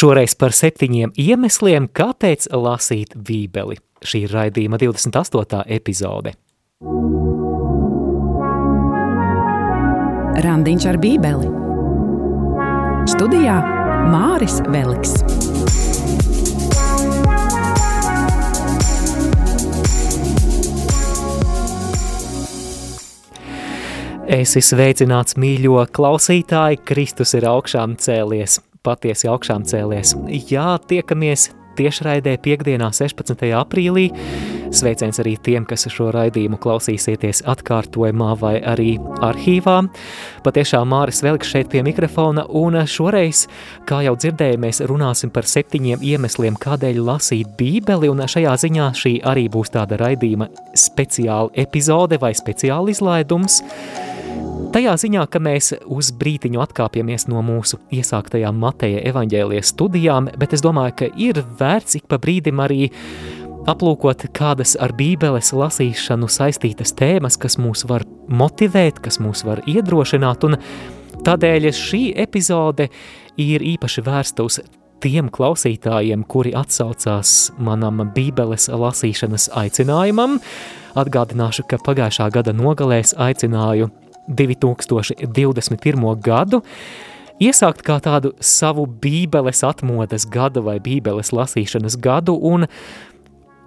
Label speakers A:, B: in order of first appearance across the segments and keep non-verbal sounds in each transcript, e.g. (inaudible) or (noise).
A: Šoreiz par septiņiem iemesliem, kāpēc lasīt bībeli. Šī ir raidījuma 28. epizode.
B: Randiņš ar bībeli. Studijā Māris Veliks.
A: Esi sveicināts, mīļo klausītāji, Kristus ir augšām cēlies, patiesi augšām cēlies. Jā, tiekamies tiešraidē piekdienā 16. aprīlī. Sveiciens arī tiem, kas šo raidījumu klausīsieties atkārtojumā vai arī arhīvā. Patiešām Māris Velks šeit pie mikrofona, un šoreiz, kā jau dzirdēju, mēs runāsim par septiņiem iemesliem, kādēļ lasīt bībeli, un šajā ziņā šī arī būs tāda raidījuma speciāla epizode vai speciāla izlaidums. Tajā ziņā, ka mēs uz brītiņu atkāpjamies no mūsu iesāktajām Mateja evaņģēlijas studijām, bet es domāju, ka ir vērts ik pa brīdim arī aplūkot kādas ar bībeles lasīšanu saistītas tēmas, kas mūs var motivēt, kas mūs var iedrošināt, un tādēļ šī epizode ir īpaši vērsta uz tiem klausītājiem, kuri atsaucās manam bībeles lasīšanas aicinājumam. Atgādināšu, ka pagājušā gada nogalēs aicināju 2021. gadu, iesākt kā tādu savu bībeles atmodas gadu vai bībeles lasīšanas gadu, un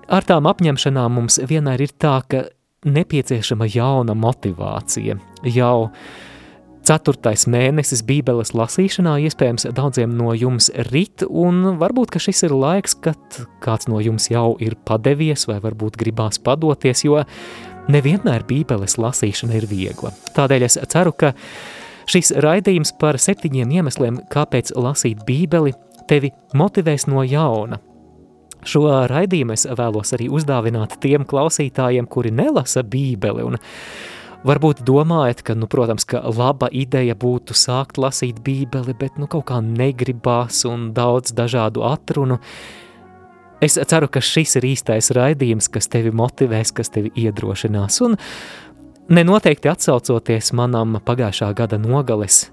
A: ar tām apņemšanām mums vienmēr ir tā, ka nepieciešama jauna motivācija. Jau ceturtais mēnesis bībeles lasīšanā iespējams daudziem no jums rit, un varbūt, ka šis ir laiks, kad kāds no jums jau ir padevies vai varbūt gribās padoties, jo Nevienmēr bībeles lasīšana ir viegla. Tādēļ es ceru, ka šis raidījums par septiņiem iemesliem, kāpēc lasīt bībeli, tevi motivēs no jauna. Šo raidījumu es vēlos arī uzdāvināt tiem klausītājiem, kuri nelasa bībeli un varbūt domājat, ka, nu, protams, ka laba ideja būtu sākt lasīt bībeli, bet, nu, kaut kā negribās un daudz dažādu atrunu, Es ceru, ka šis ir īstais raidījums, kas tevi motivēs, kas tevi iedrošinās. Un nenoteikti atsaucoties manam pagājušā gada nogales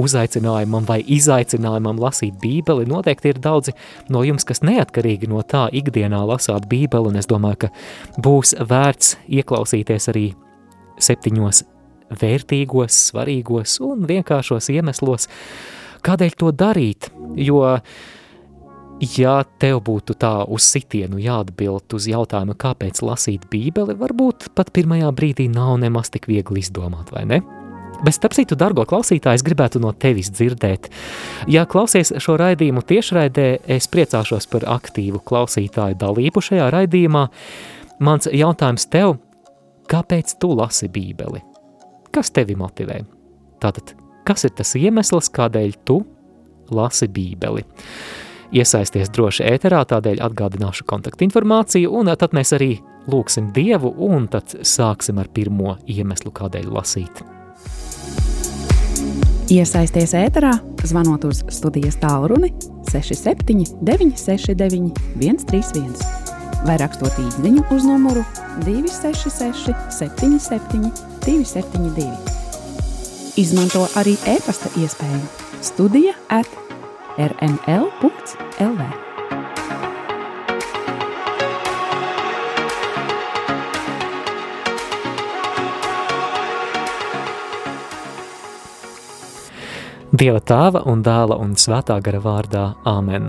A: uzaicinājumam vai izaicinājumam lasīt Bībeli, noteikti ir daudzi no jums, kas neatkarīgi no tā ikdienā lasāt Bībeli, un es domāju, ka būs vērts ieklausīties arī septiņos vērtīgos, svarīgos un vienkāršos iemeslos, kādēļ to darīt, jo uh, Ja tev būtu tā uz sitienu jāatbild uz jautājumu, kāpēc lasīt bībeli, varbūt pat pirmajā brīdī nav nemaz tik viegli izdomāt, vai ne? Bet starp citu, dargo klausītāju, es gribētu no tevis dzirdēt. Ja klausies šo raidījumu tiešraidē, es priecāšos par aktīvu klausītāju dalību šajā raidījumā. Mans jautājums tev, kāpēc tu lasi bībeli? Kas tevi motivē? Tātad, kas ir tas iemesls, kādēļ tu lasi bībeli? Iesaisties droši ēterā, tādēļ atgādināšu kontaktinformāciju, un tad mēs arī lūksim Dievu, un tad sāksim ar pirmo iemeslu, kādēļ lasīt.
B: Iesaisties ēterā, zvanot uz studijas tālruni 67 969 131 vai rakstot īsiņu uz numuru 266 77 272. Izmanto arī e-pasta iespēju studija at rml.lv.
A: Dieva tēva un dēla un svētā gara vārdā Āmen.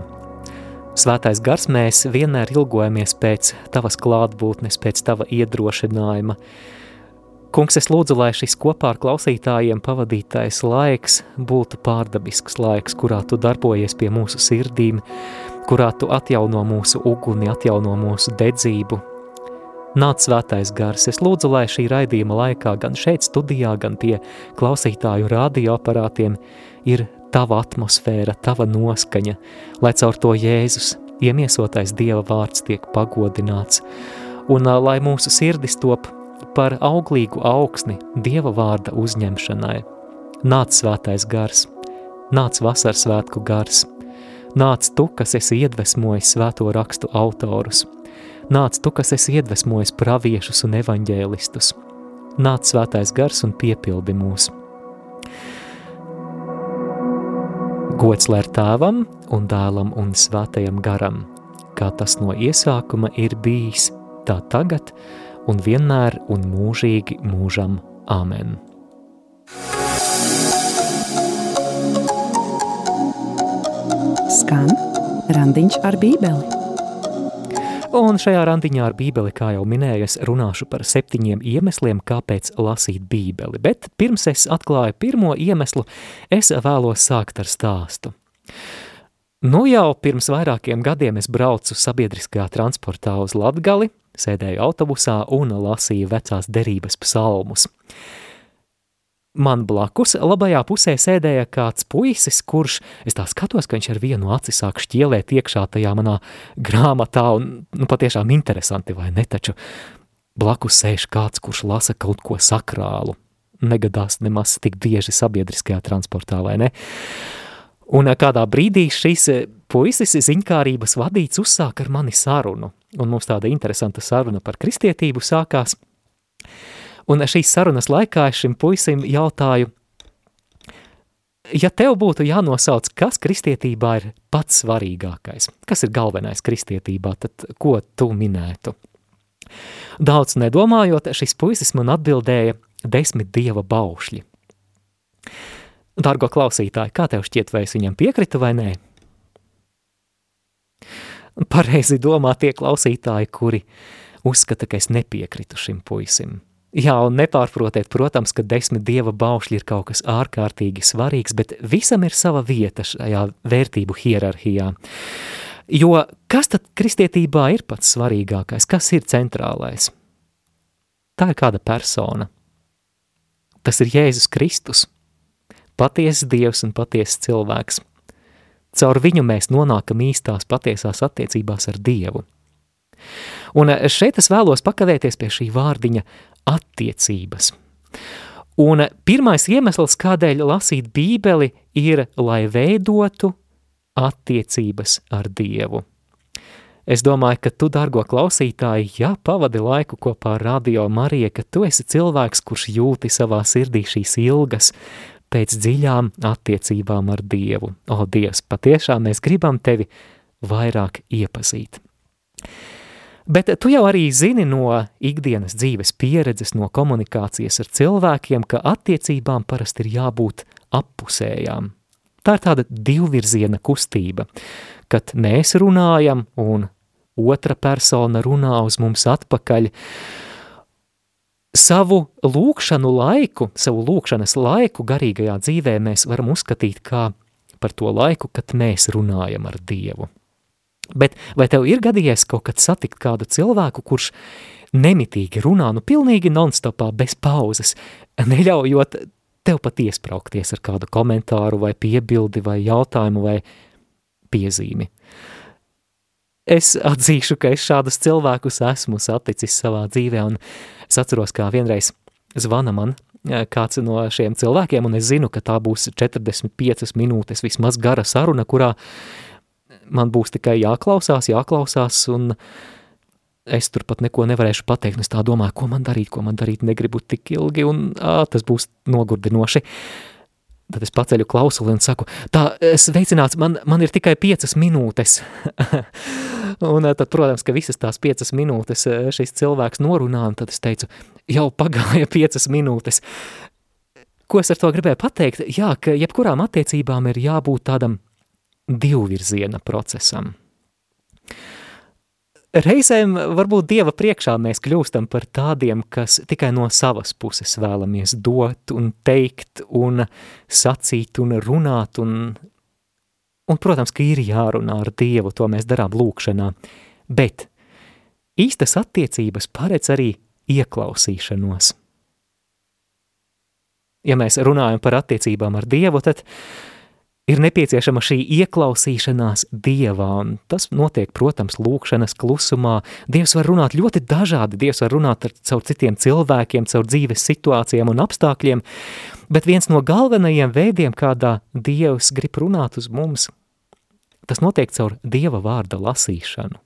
A: Svētais gars, mēs vienmēr ilgojamies pēc tavas klātbūtnes, pēc tava iedrošinājuma, Kungs, es lūdzu, lai šis kopā ar klausītājiem pavadītais laiks būtu pārdabisks laiks, kurā tu darbojies pie mūsu sirdīm, kurā tu atjauno mūsu uguni, atjauno mūsu dedzību. Nāc svētais gars, es lūdzu, lai šī raidījuma laikā gan šeit studijā, gan pie klausītāju radioaparātiem ir tava atmosfēra, tava noskaņa, lai caur to Jēzus iemiesotais Dieva vārds tiek pagodināts, un lai mūsu sirdis top par auglīgu augsni Dieva vārda uzņemšanai. Nāc svētais gars, nāc vasaras svētku gars, nāc tu, kas esi iedvesmojis svēto rakstu autorus, nāc tu, kas esi iedvesmojis praviešus un evaņģēlistus, nāc svētais gars un piepildi mūs. Gods lai ir tēvam un dēlam un svētajam garam, kā tas no iesākuma ir bijis, tā tagad un vienmēr un mūžīgi mūžam. Āmen!
B: Skan randiņš ar bībeli.
A: Un šajā randiņā ar bībeli, kā jau minēju, es runāšu par septiņiem iemesliem, kāpēc lasīt bībeli. Bet pirms es atklāju pirmo iemeslu, es vēlos sākt ar stāstu. Nu jau pirms vairākiem gadiem es braucu sabiedriskajā transportā uz Latgali, sēdēju autobusā un lasīju vecās derības psalmus. Man blakus labajā pusē sēdēja kāds puisis, kurš, es tā skatos, ka viņš ar vienu aci sāk šķielēt iekšā tajā manā grāmatā, un nu, patiešām interesanti, vai ne, taču blakus sēž kāds, kurš lasa kaut ko sakrālu. Negadās nemaz tik bieži sabiedriskajā transportā, vai ne? Un kādā brīdī šis puisis ziņkārības vadīts uzsāk ar mani sarunu, un mums tāda interesanta saruna par kristietību sākās – Un šīs sarunas laikā es šim puisim jautāju, ja tev būtu jānosauc, kas kristietībā ir pats svarīgākais, kas ir galvenais kristietībā, tad ko tu minētu? Daudz nedomājot, šis puisis man atbildēja desmit dieva baušļi. Dargo klausītāji, kā tev šķiet, vai es viņam piekritu vai nē? Pareizi domā tie klausītāji, kuri uzskata, ka es nepiekritu šim puisim. Jā, un nepārprotiet, protams, ka desmit dieva baušļi ir kaut kas ārkārtīgi svarīgs, bet visam ir sava vieta šajā vērtību hierarhijā. Jo kas tad kristietībā ir pats svarīgākais? Kas ir centrālais? Tā ir kāda persona. Tas ir Jēzus Kristus, patiesas dievs un patiesas cilvēks. Caur viņu mēs nonākam īstās patiesās attiecībās ar Dievu. Un šeit es vēlos pakavēties pie šī vārdiņa attiecības. Un pirmais iemesls, kādēļ lasīt bībeli, ir, lai veidotu attiecības ar Dievu. Es domāju, ka tu, dargo klausītāji, ja pavadi laiku kopā ar Radio Mariju, ka tu esi cilvēks, kurš jūti savā sirdī šīs ilgas pēc dziļām attiecībām ar Dievu. O, Dievs, patiešām mēs gribam tevi vairāk iepazīt. Bet tu jau arī zini no ikdienas dzīves pieredzes, no komunikācijas ar cilvēkiem, ka attiecībām parasti ir jābūt appusējām. Tā ir tāda divvirziena kustība, kad mēs runājam un otra persona runā uz mums atpakaļ. Savu lūkšanu laiku, savu lūkšanas laiku garīgajā dzīvē mēs varam uzskatīt kā par to laiku, kad mēs runājam ar Dievu. Bet vai tev ir gadījies kaut kad satikt kādu cilvēku, kurš nemitīgi runā, nu pilnīgi nonstopā, bez pauzes, neļaujot tev pat iespraukties ar kādu komentāru vai piebildi vai jautājumu vai piezīmi? Es atzīšu, ka es šādus cilvēkus esmu saticis savā dzīvē, un es atceros, kā vienreiz zvana man eh, kāds no šiem cilvēkiem, un es zinu, ka tā būs 45 minūtes vismaz gara saruna, kurā man būs tikai jāklausās, jāklausās, un es turpat neko nevarēšu pateikt, un es tā domāju, ko man darīt, ko man darīt, negribu tik ilgi, un ā, tas būs nogurdinoši. Tad es paceļu klausuli un saku, tā, sveicināts, man, man ir tikai piecas minūtes. (laughs) un tad, protams, ka visas tās piecas minūtes šis cilvēks norunā, un tad es teicu, jau pagāja (laughs) piecas minūtes. Ko es ar to gribēju pateikt? Jā, ka jebkurām attiecībām ir jābūt tādam divvirziena procesam. Reizēm varbūt Dieva priekšā mēs kļūstam par tādiem, kas tikai no savas puses vēlamies dot un teikt un sacīt un runāt un, un protams, ka ir jārunā ar Dievu, to mēs darām lūkšanā, bet īstas attiecības paredz arī ieklausīšanos. Ja mēs runājam par attiecībām ar Dievu, tad ir nepieciešama šī ieklausīšanās Dievā, un tas notiek, protams, lūkšanas klusumā. Dievs var runāt ļoti dažādi, Dievs var runāt ar, caur citiem cilvēkiem, caur dzīves situācijām un apstākļiem, bet viens no galvenajiem veidiem, kādā Dievs grib runāt uz mums, tas notiek caur Dieva vārda lasīšanu.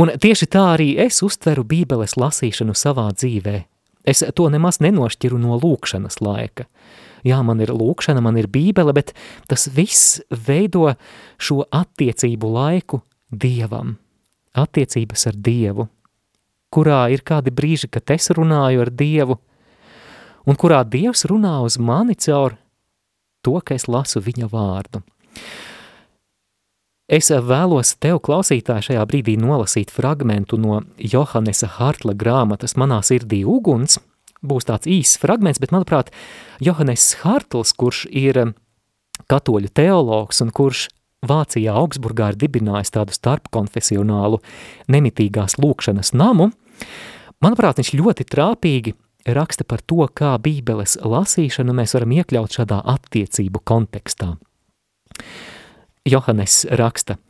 A: Un tieši tā arī es uztveru bībeles lasīšanu savā dzīvē. Es to nemaz nenošķiru no lūkšanas laika – jā, man ir lūkšana, man ir bībele, bet tas viss veido šo attiecību laiku Dievam, attiecības ar Dievu, kurā ir kādi brīži, kad es runāju ar Dievu, un kurā Dievs runā uz mani caur to, ka es lasu viņa vārdu. Es vēlos tev, klausītāji, šajā brīdī nolasīt fragmentu no Johannesa Hartla grāmatas Manā sirdī uguns. Būs tāds īsts fragments, bet, manuprāt, Johannes Hartls, kurš ir katoļu teologs un kurš Vācijā Augsburgā ir dibinājis tādu starpkonfesionālu nemitīgās lūkšanas namu, manuprāt, viņš ļoti trāpīgi raksta par to, kā bībeles lasīšanu mēs varam iekļaut šādā attiecību kontekstā. Johannes raksta,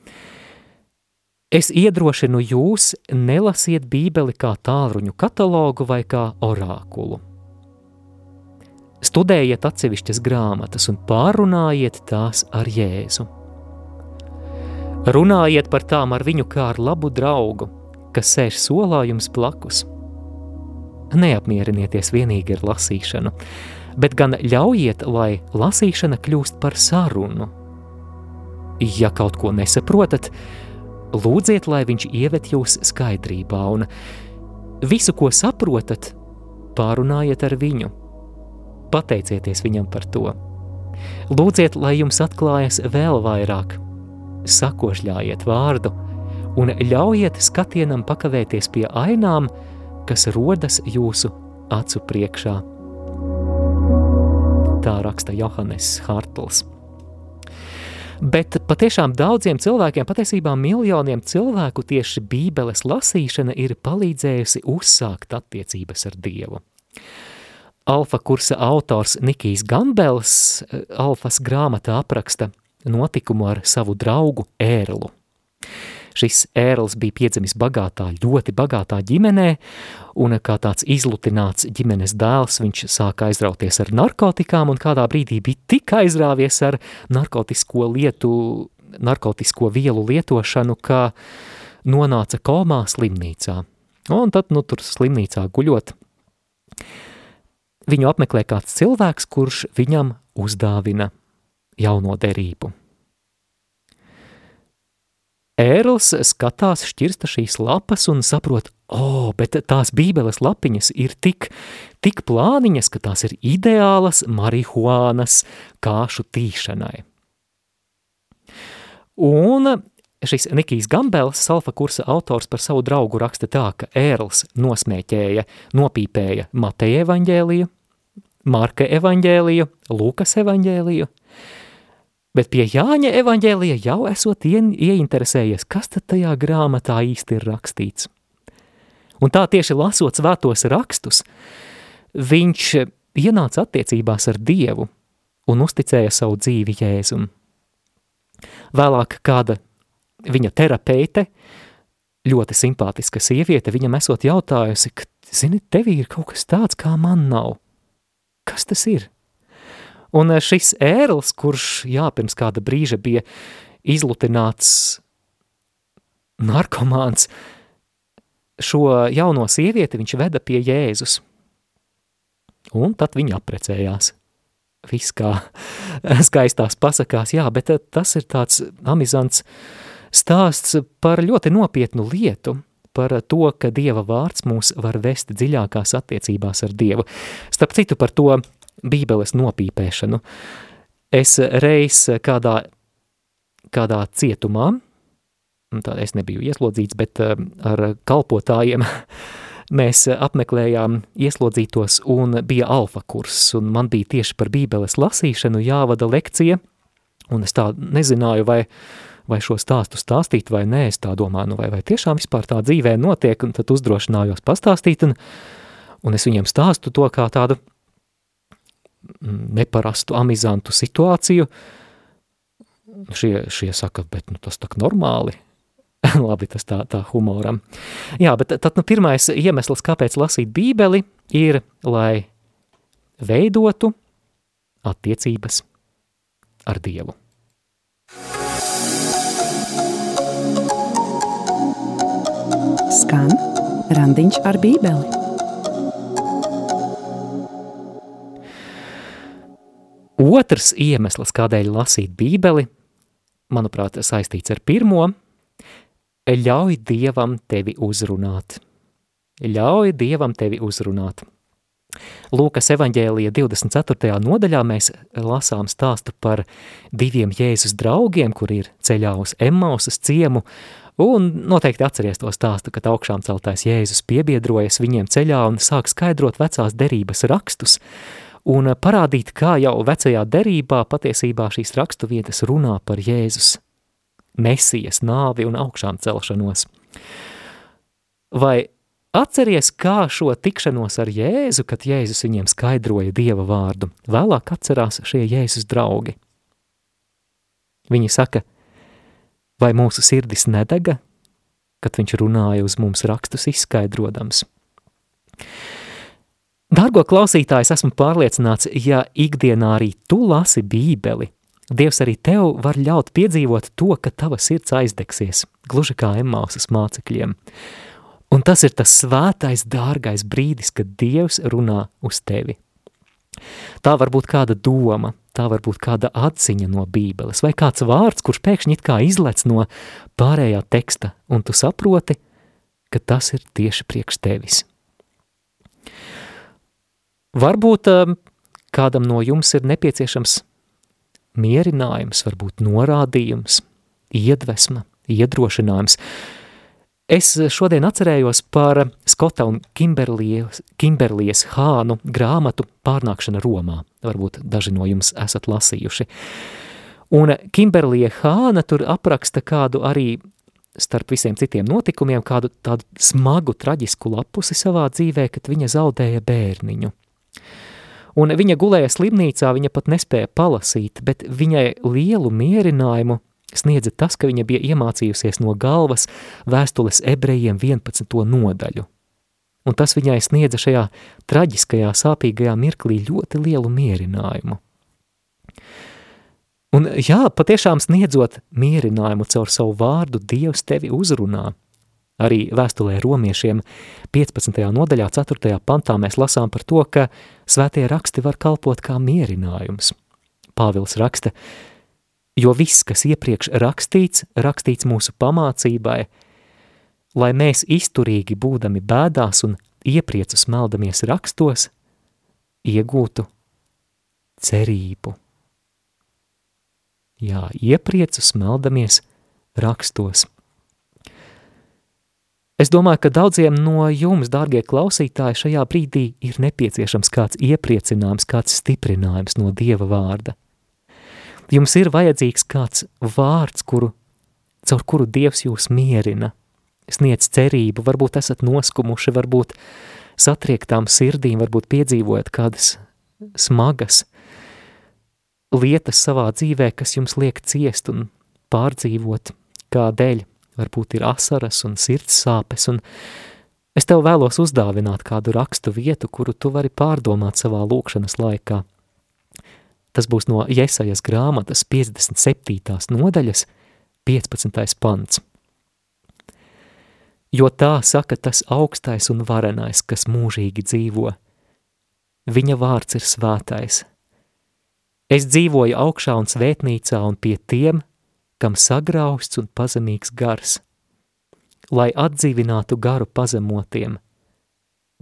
A: Es iedrošinu jūs nelasiet bībeli kā tālruņu katalogu vai kā orākulu. Studējiet atsevišķas grāmatas un pārunājiet tās ar Jēzu. Runājiet par tām ar viņu kā ar labu draugu, kas sēž solā jums blakus. Neapmierinieties vienīgi ar lasīšanu, bet gan ļaujiet, lai lasīšana kļūst par sarunu – Ja kaut ko nesaprotat, lūdziet, lai viņš ieved jūs skaidrībā, un visu, ko saprotat, pārunājiet ar viņu. Pateicieties viņam par to. Lūdziet, lai jums atklājas vēl vairāk, sakošļājiet vārdu un ļaujiet skatienam pakavēties pie ainām, kas rodas jūsu acu priekšā. Tā raksta Johannes Hartls. Bet patiešām daudziem cilvēkiem, patiesībā miljoniem cilvēku tieši bībeles lasīšana ir palīdzējusi uzsākt attiecības ar Dievu. Alfa kursa autors Nikijs Gambels eh, Alfas grāmatā apraksta notikumu ar savu draugu Ērlu. Šis ērls bija piedzimis bagātā, ļoti bagātā ģimenē, un kā tāds izlutināts ģimenes dēls, viņš sāka aizrauties ar narkotikām, un kādā brīdī bija tik aizrāvies ar narkotisko lietu, narkotisko vielu lietošanu, ka nonāca komā slimnīcā. Un tad, nu, tur slimnīcā guļot, viņu apmeklē kāds cilvēks, kurš viņam uzdāvina jauno derību. Ērls skatās, šķirsta šīs lapas un saprot, o, oh, bet tās bībeles lapiņas ir tik, tik plāniņas, ka tās ir ideālas marihuānas kāšu tīšanai. Un šis Nikijs Gambels, salfa kursa autors par savu draugu raksta tā, ka Ērls nosmēķēja, nopīpēja Mateja evaņģēliju, Marka evaņģēliju, Lūkas evaņģēliju, Bet pie Jāņa evaņģēlija jau esot ieinteresējies, kas tad tajā grāmatā īsti ir rakstīts. Un tā tieši lasot svētos rakstus, viņš ienāca attiecībās ar Dievu un uzticēja savu dzīvi Jēzum. Vēlāk kāda viņa terapeite, ļoti simpātiska sieviete, viņam esot jautājusi, ka, zini, tevī ir kaut kas tāds, kā man nav. Kas tas ir? Un eh, šis ērls, kurš, jā, pirms kāda brīža bija izlutināts narkomāns, šo jauno sievieti viņš veda pie Jēzus. Un tad viņi aprecējās. Viss kā (laughs) skaistās pasakās, jā, bet eh, tas ir tāds amizants stāsts par ļoti nopietnu lietu, par to, ka Dieva vārds mūs var vest dziļākās attiecībās ar Dievu. Starp citu par to bībeles nopīpēšanu. Es reiz kādā, kādā cietumā, tā es nebiju ieslodzīts, bet eh, ar kalpotājiem (laughs) mēs apmeklējām ieslodzītos un bija alfa kurs, un man bija tieši par bībeles lasīšanu jāvada lekcija, un es tā nezināju, vai, vai šo stāstu stāstīt vai nē, es tā domāju, nu vai, vai tiešām vispār tā dzīvē notiek, un tad uzdrošinājos pastāstīt, un, un es viņiem stāstu to kā tādu neparastu, amizantu situāciju. Šie, šie saka, bet nu, tas tā normāli. (laughs) Labi, tas tā, tā humoram. Jā, bet tad nu, pirmais iemesls, kāpēc lasīt bībeli, ir, lai veidotu attiecības ar Dievu.
B: Skan randiņš ar bībeli.
A: Otrs iemesls, kādēļ lasīt bībeli, manuprāt, saistīts ar pirmo, ļauj Dievam tevi uzrunāt. Ļauj Dievam tevi uzrunāt. Lūkas evaņģēlija 24. nodaļā mēs lasām stāstu par diviem Jēzus draugiem, kur ir ceļā uz Emmausas ciemu, un noteikti atceries to stāstu, kad augšām celtais Jēzus piebiedrojas viņiem ceļā un sāk skaidrot vecās derības rakstus, un parādīt, kā jau vecajā derībā patiesībā šīs rakstu vietas runā par Jēzus mesijas nāvi un augšām celšanos. Vai Atceries, kā šo tikšanos ar Jēzu, kad Jēzus viņiem skaidroja Dieva vārdu. Vēlāk atcerās šie Jēzus draugi. Viņi saka, vai mūsu sirdis nedega, kad viņš runāja uz mums rakstus izskaidrodams. Dargo klausītājs, esmu pārliecināts, ja ikdienā arī tu lasi bībeli, Dievs arī tev var ļaut piedzīvot to, ka tava sirds aizdegsies, gluži kā Emmausas mācekļiem. Un tas ir tas svētais, dārgais brīdis, kad Dievs runā uz tevi. Tā var būt kāda doma, tā var būt kāda atziņa no bībeles, vai kāds vārds, kurš pēkšņi it kā izlec no pārējā teksta, un tu saproti, ka tas ir tieši priekš tevis. Varbūt um, kādam no jums ir nepieciešams mierinājums, varbūt norādījums, iedvesma, iedrošinājums, Es šodien atcerējos par Skota un Kimberlijas, Kimberlijas Hānu grāmatu Pārnākšana Romā. Varbūt daži no jums esat lasījuši. Un Kimberlija Hāna tur apraksta kādu arī starp visiem citiem notikumiem, kādu tādu smagu, traģisku lapusi savā dzīvē, kad viņa zaudēja bērniņu. Un viņa gulēja slimnīcā, viņa pat nespēja palasīt, bet viņai lielu mierinājumu sniedza tas, ka viņa bija iemācījusies no galvas vēstules ebrejiem 11. nodaļu. Un tas viņai sniedza šajā traģiskajā, sāpīgajā mirklī ļoti lielu mierinājumu. Un jā, patiešām sniedzot mierinājumu caur savu vārdu, Dievs tevi uzrunā. Arī vēstulē romiešiem 15. nodaļā 4. pantā mēs lasām par to, ka svētie raksti var kalpot kā mierinājums. Pāvils raksta, jo viss, kas iepriekš rakstīts, rakstīts mūsu pamācībai, lai mēs izturīgi būdami bēdās un iepriecu smeldamies rakstos, iegūtu cerību. Jā, iepriecu smeldamies rakstos. Es domāju, ka daudziem no jums, dārgie klausītāji, šajā brīdī ir nepieciešams kāds iepriecinājums, kāds stiprinājums no Dieva vārda. Jums ir vajadzīgs kāds vārds, kuru, caur kuru Dievs jūs mierina, sniedz cerību, varbūt esat noskumuši, varbūt satriektām sirdīm, varbūt piedzīvojat kādas smagas lietas savā dzīvē, kas jums liek ciest un pārdzīvot kādēļ. Varbūt ir asaras un sirds sāpes, un es tev vēlos uzdāvināt kādu rakstu vietu, kuru tu vari pārdomāt savā lūkšanas laikā. Tas būs no Jesajas grāmatas 57. nodaļas 15. pants. Jo tā saka tas augstais un varenais, kas mūžīgi dzīvo. Viņa vārds ir svētais. Es dzīvoju augšā un svētnīcā un pie tiem, kam sagrausts un pazemīgs gars, lai atdzīvinātu garu pazemotiem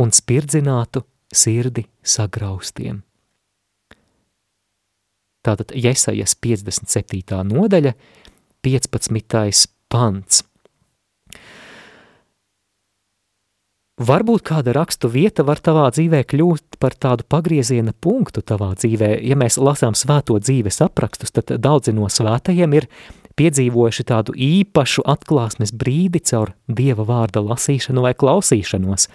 A: un spirdzinātu sirdi sagraustiem. Tātad Jesajas 57. nodaļa, 15. pants. Varbūt kāda rakstu vieta var tavā dzīvē kļūt par tādu pagrieziena punktu tavā dzīvē. Ja mēs lasām svēto dzīves aprakstus, tad daudzi no svētajiem ir piedzīvojuši tādu īpašu atklāsmes brīdi caur Dieva vārda lasīšanu vai klausīšanos.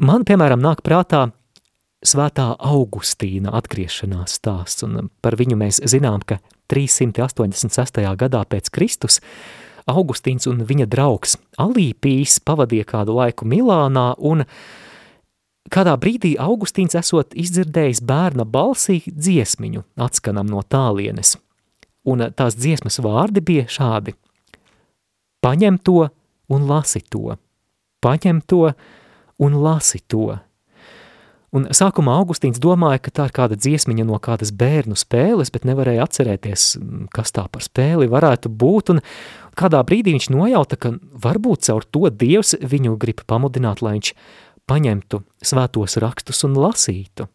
A: Man, piemēram, nāk prātā svētā Augustīna atgriešanās stāsts, un par viņu mēs zinām, ka 386. gadā pēc Kristus Augustīns un viņa draugs Alīpijs pavadīja kādu laiku Milānā, un kādā brīdī Augustīns esot izdzirdējis bērna balsī dziesmiņu atskanam no tālienes, un tās dziesmas vārdi bija šādi – paņem to un lasi to, paņem to un lasi to – Un sākumā Augustīns domāja, ka tā ir kāda dziesmiņa no kādas bērnu spēles, bet nevarēja atcerēties, kas tā par spēli varētu būt, un kādā brīdī viņš nojauta, ka varbūt caur to Dievs viņu grib pamudināt, lai viņš paņemtu svētos rakstus un lasītu.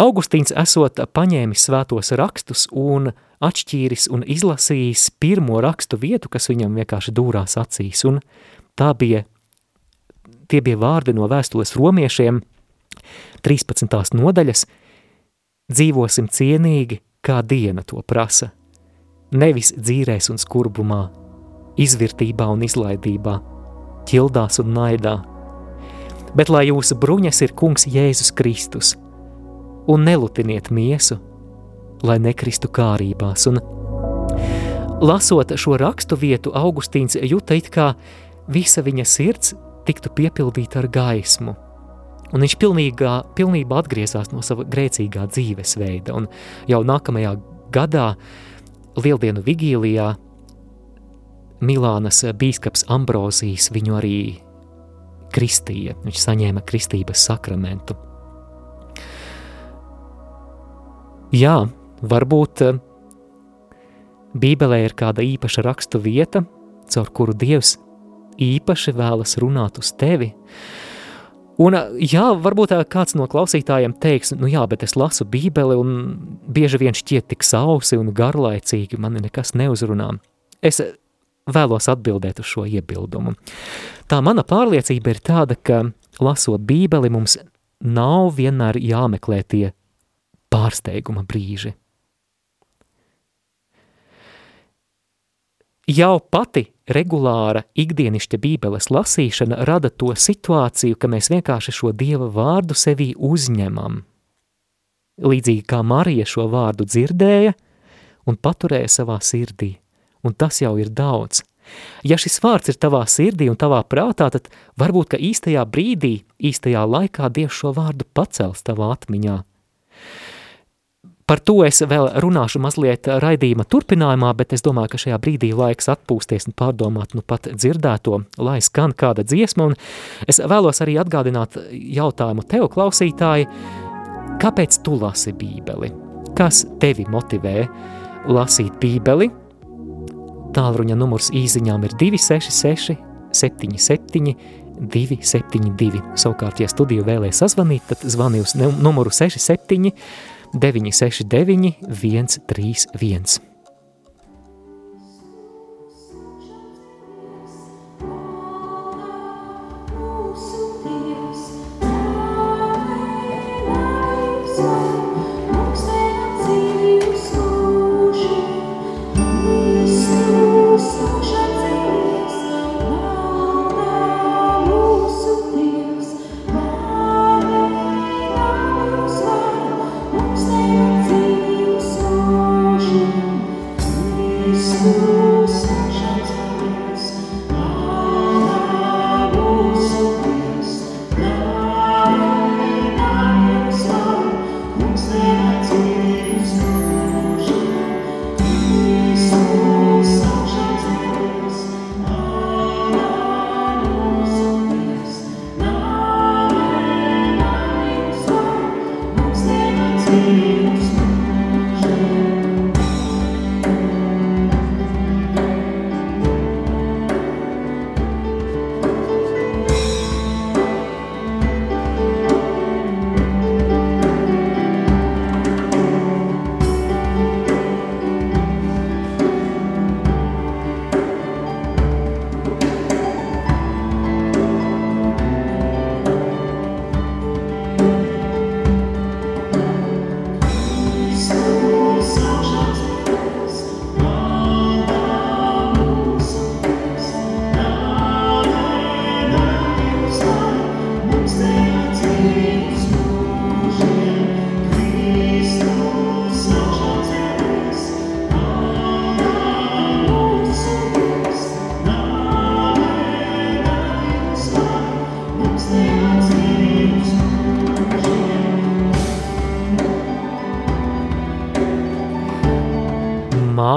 A: Augustīns esot paņēmis svētos rakstus un atšķīris un izlasījis pirmo rakstu vietu, kas viņam vienkārši dūrās acīs, un tā bija Tie bija vārdi no vēstules romiešiem, 13. nodaļas, dzīvosim cienīgi, kā diena to prasa, nevis dzīrēs un skurbumā, izvirtībā un izlaidībā, ķildās un naidā, bet lai jūsu bruņas ir kungs Jēzus Kristus, un nelutiniet miesu, lai nekristu kārībās, un lasot šo rakstu vietu, Augustīns juta it kā visa viņa sirds tiktu piepildīta ar gaismu. Un viņš pilnīgā, pilnībā atgriezās no sava grēcīgā dzīvesveida, un jau nākamajā gadā, Lieldienu vigīlijā, Milānas bīskaps Ambrozijs viņu arī kristīja, viņš saņēma kristības sakramentu. Jā, varbūt eh, Bībelē ir kāda īpaša rakstu vieta, caur kuru Dievs īpaši vēlas runāt uz tevi. Un, jā, varbūt kāds no klausītājiem teiks, nu jā, bet es lasu bībeli un bieži vien šķiet tik sausi un garlaicīgi, mani nekas neuzrunā. Es vēlos atbildēt uz šo iebildumu. Tā mana pārliecība ir tāda, ka lasot bībeli mums nav vienmēr jāmeklē tie pārsteiguma brīži. Jau pati regulāra ikdienišķa bībeles lasīšana rada to situāciju, ka mēs vienkārši šo Dieva vārdu sevī uzņemam. Līdzīgi kā Marija šo vārdu dzirdēja un paturēja savā sirdī, un tas jau ir daudz. Ja šis vārds ir tavā sirdī un tavā prātā, tad varbūt, ka īstajā brīdī, īstajā laikā Dievs šo vārdu pacels tavā atmiņā – Par to es vēl runāšu mazliet raidījuma turpinājumā, bet es domāju, ka šajā brīdī laiks atpūsties un pārdomāt nu pat dzirdēto, lai skan kāda dziesma, un es vēlos arī atgādināt jautājumu tev, klausītāji, kāpēc tu lasi bībeli? Kas tevi motivē lasīt bībeli? Tālruņa numurs īziņām ir 266 77 272. Savukārt, ja studiju vēlēs sazvanīt, tad zvani uz numuru 67 969 131.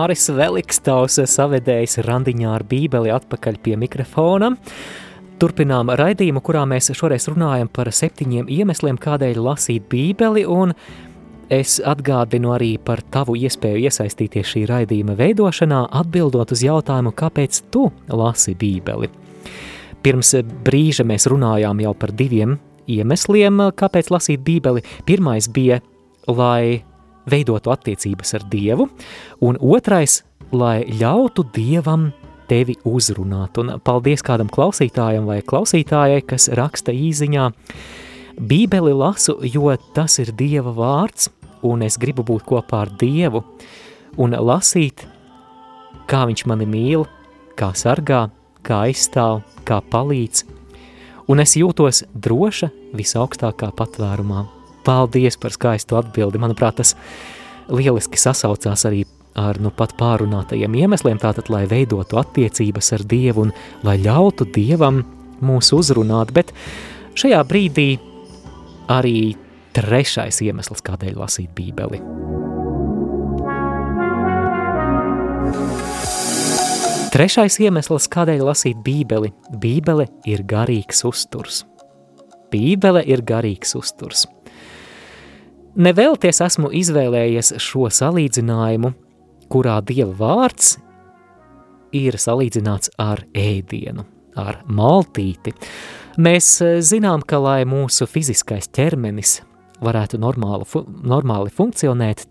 A: Māris Velikstaus savedējs randiņā ar bībeli atpakaļ pie mikrofona. Turpinām raidījumu, kurā mēs šoreiz runājam par septiņiem iemesliem, kādēļ lasīt bībeli, un es atgādinu arī par tavu iespēju iesaistīties šī raidījuma veidošanā, atbildot uz jautājumu, kāpēc tu lasi bībeli. Pirms brīža mēs runājām jau par diviem iemesliem, kāpēc lasīt bībeli. Pirmais bija, lai veidotu attiecības ar Dievu, un otrais, lai ļautu Dievam tevi uzrunāt. Un paldies kādam klausītājam vai klausītājai, kas raksta īziņā. Bībeli lasu, jo tas ir Dieva vārds, un es gribu būt kopā ar Dievu un lasīt, kā viņš mani mīl, kā sargā, kā aizstāv, kā palīdz, un es jūtos droša visaugstākā patvērumā. Paldies par skaistu atbildi, manuprāt, tas lieliski sasaucās arī ar nu pat pārunātajiem iemesliem, tātad, lai veidotu attiecības ar Dievu un lai ļautu Dievam mūs uzrunāt, bet šajā brīdī arī trešais iemesls, kādēļ lasīt bībeli. Trešais iemesls, kādēļ lasīt bībeli, bībele ir garīgs uzturs. Bībele ir garīgs uzturs. Nevēlties esmu izvēlējies šo salīdzinājumu, kurā Dieva vārds ir salīdzināts ar ēdienu, ar maltīti. Mēs e, zinām, ka lai mūsu fiziskais ķermenis varētu normāli, fu normāli funkcionēt,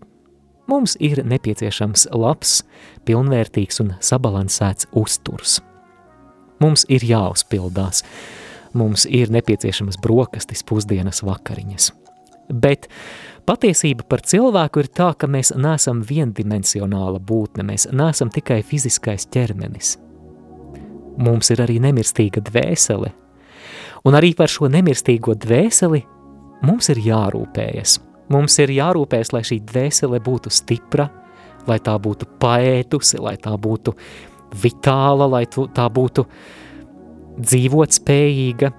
A: mums ir nepieciešams labs, pilnvērtīgs un sabalansēts uzturs. Mums ir jāuzpildās, mums ir nepieciešamas brokastis, pusdienas vakariņas. Bet Patiesība par cilvēku ir tā, ka mēs neesam viendimensionāla būtne, mēs neesam tikai fiziskais ķermenis. Mums ir arī nemirstīga dvēsele, un arī par šo nemirstīgo dvēseli mums ir jārūpējas. Mums ir jārūpējas, lai šī dvēsele būtu stipra, lai tā būtu paētusi, lai tā būtu vitāla, lai tā būtu dzīvot spējīga,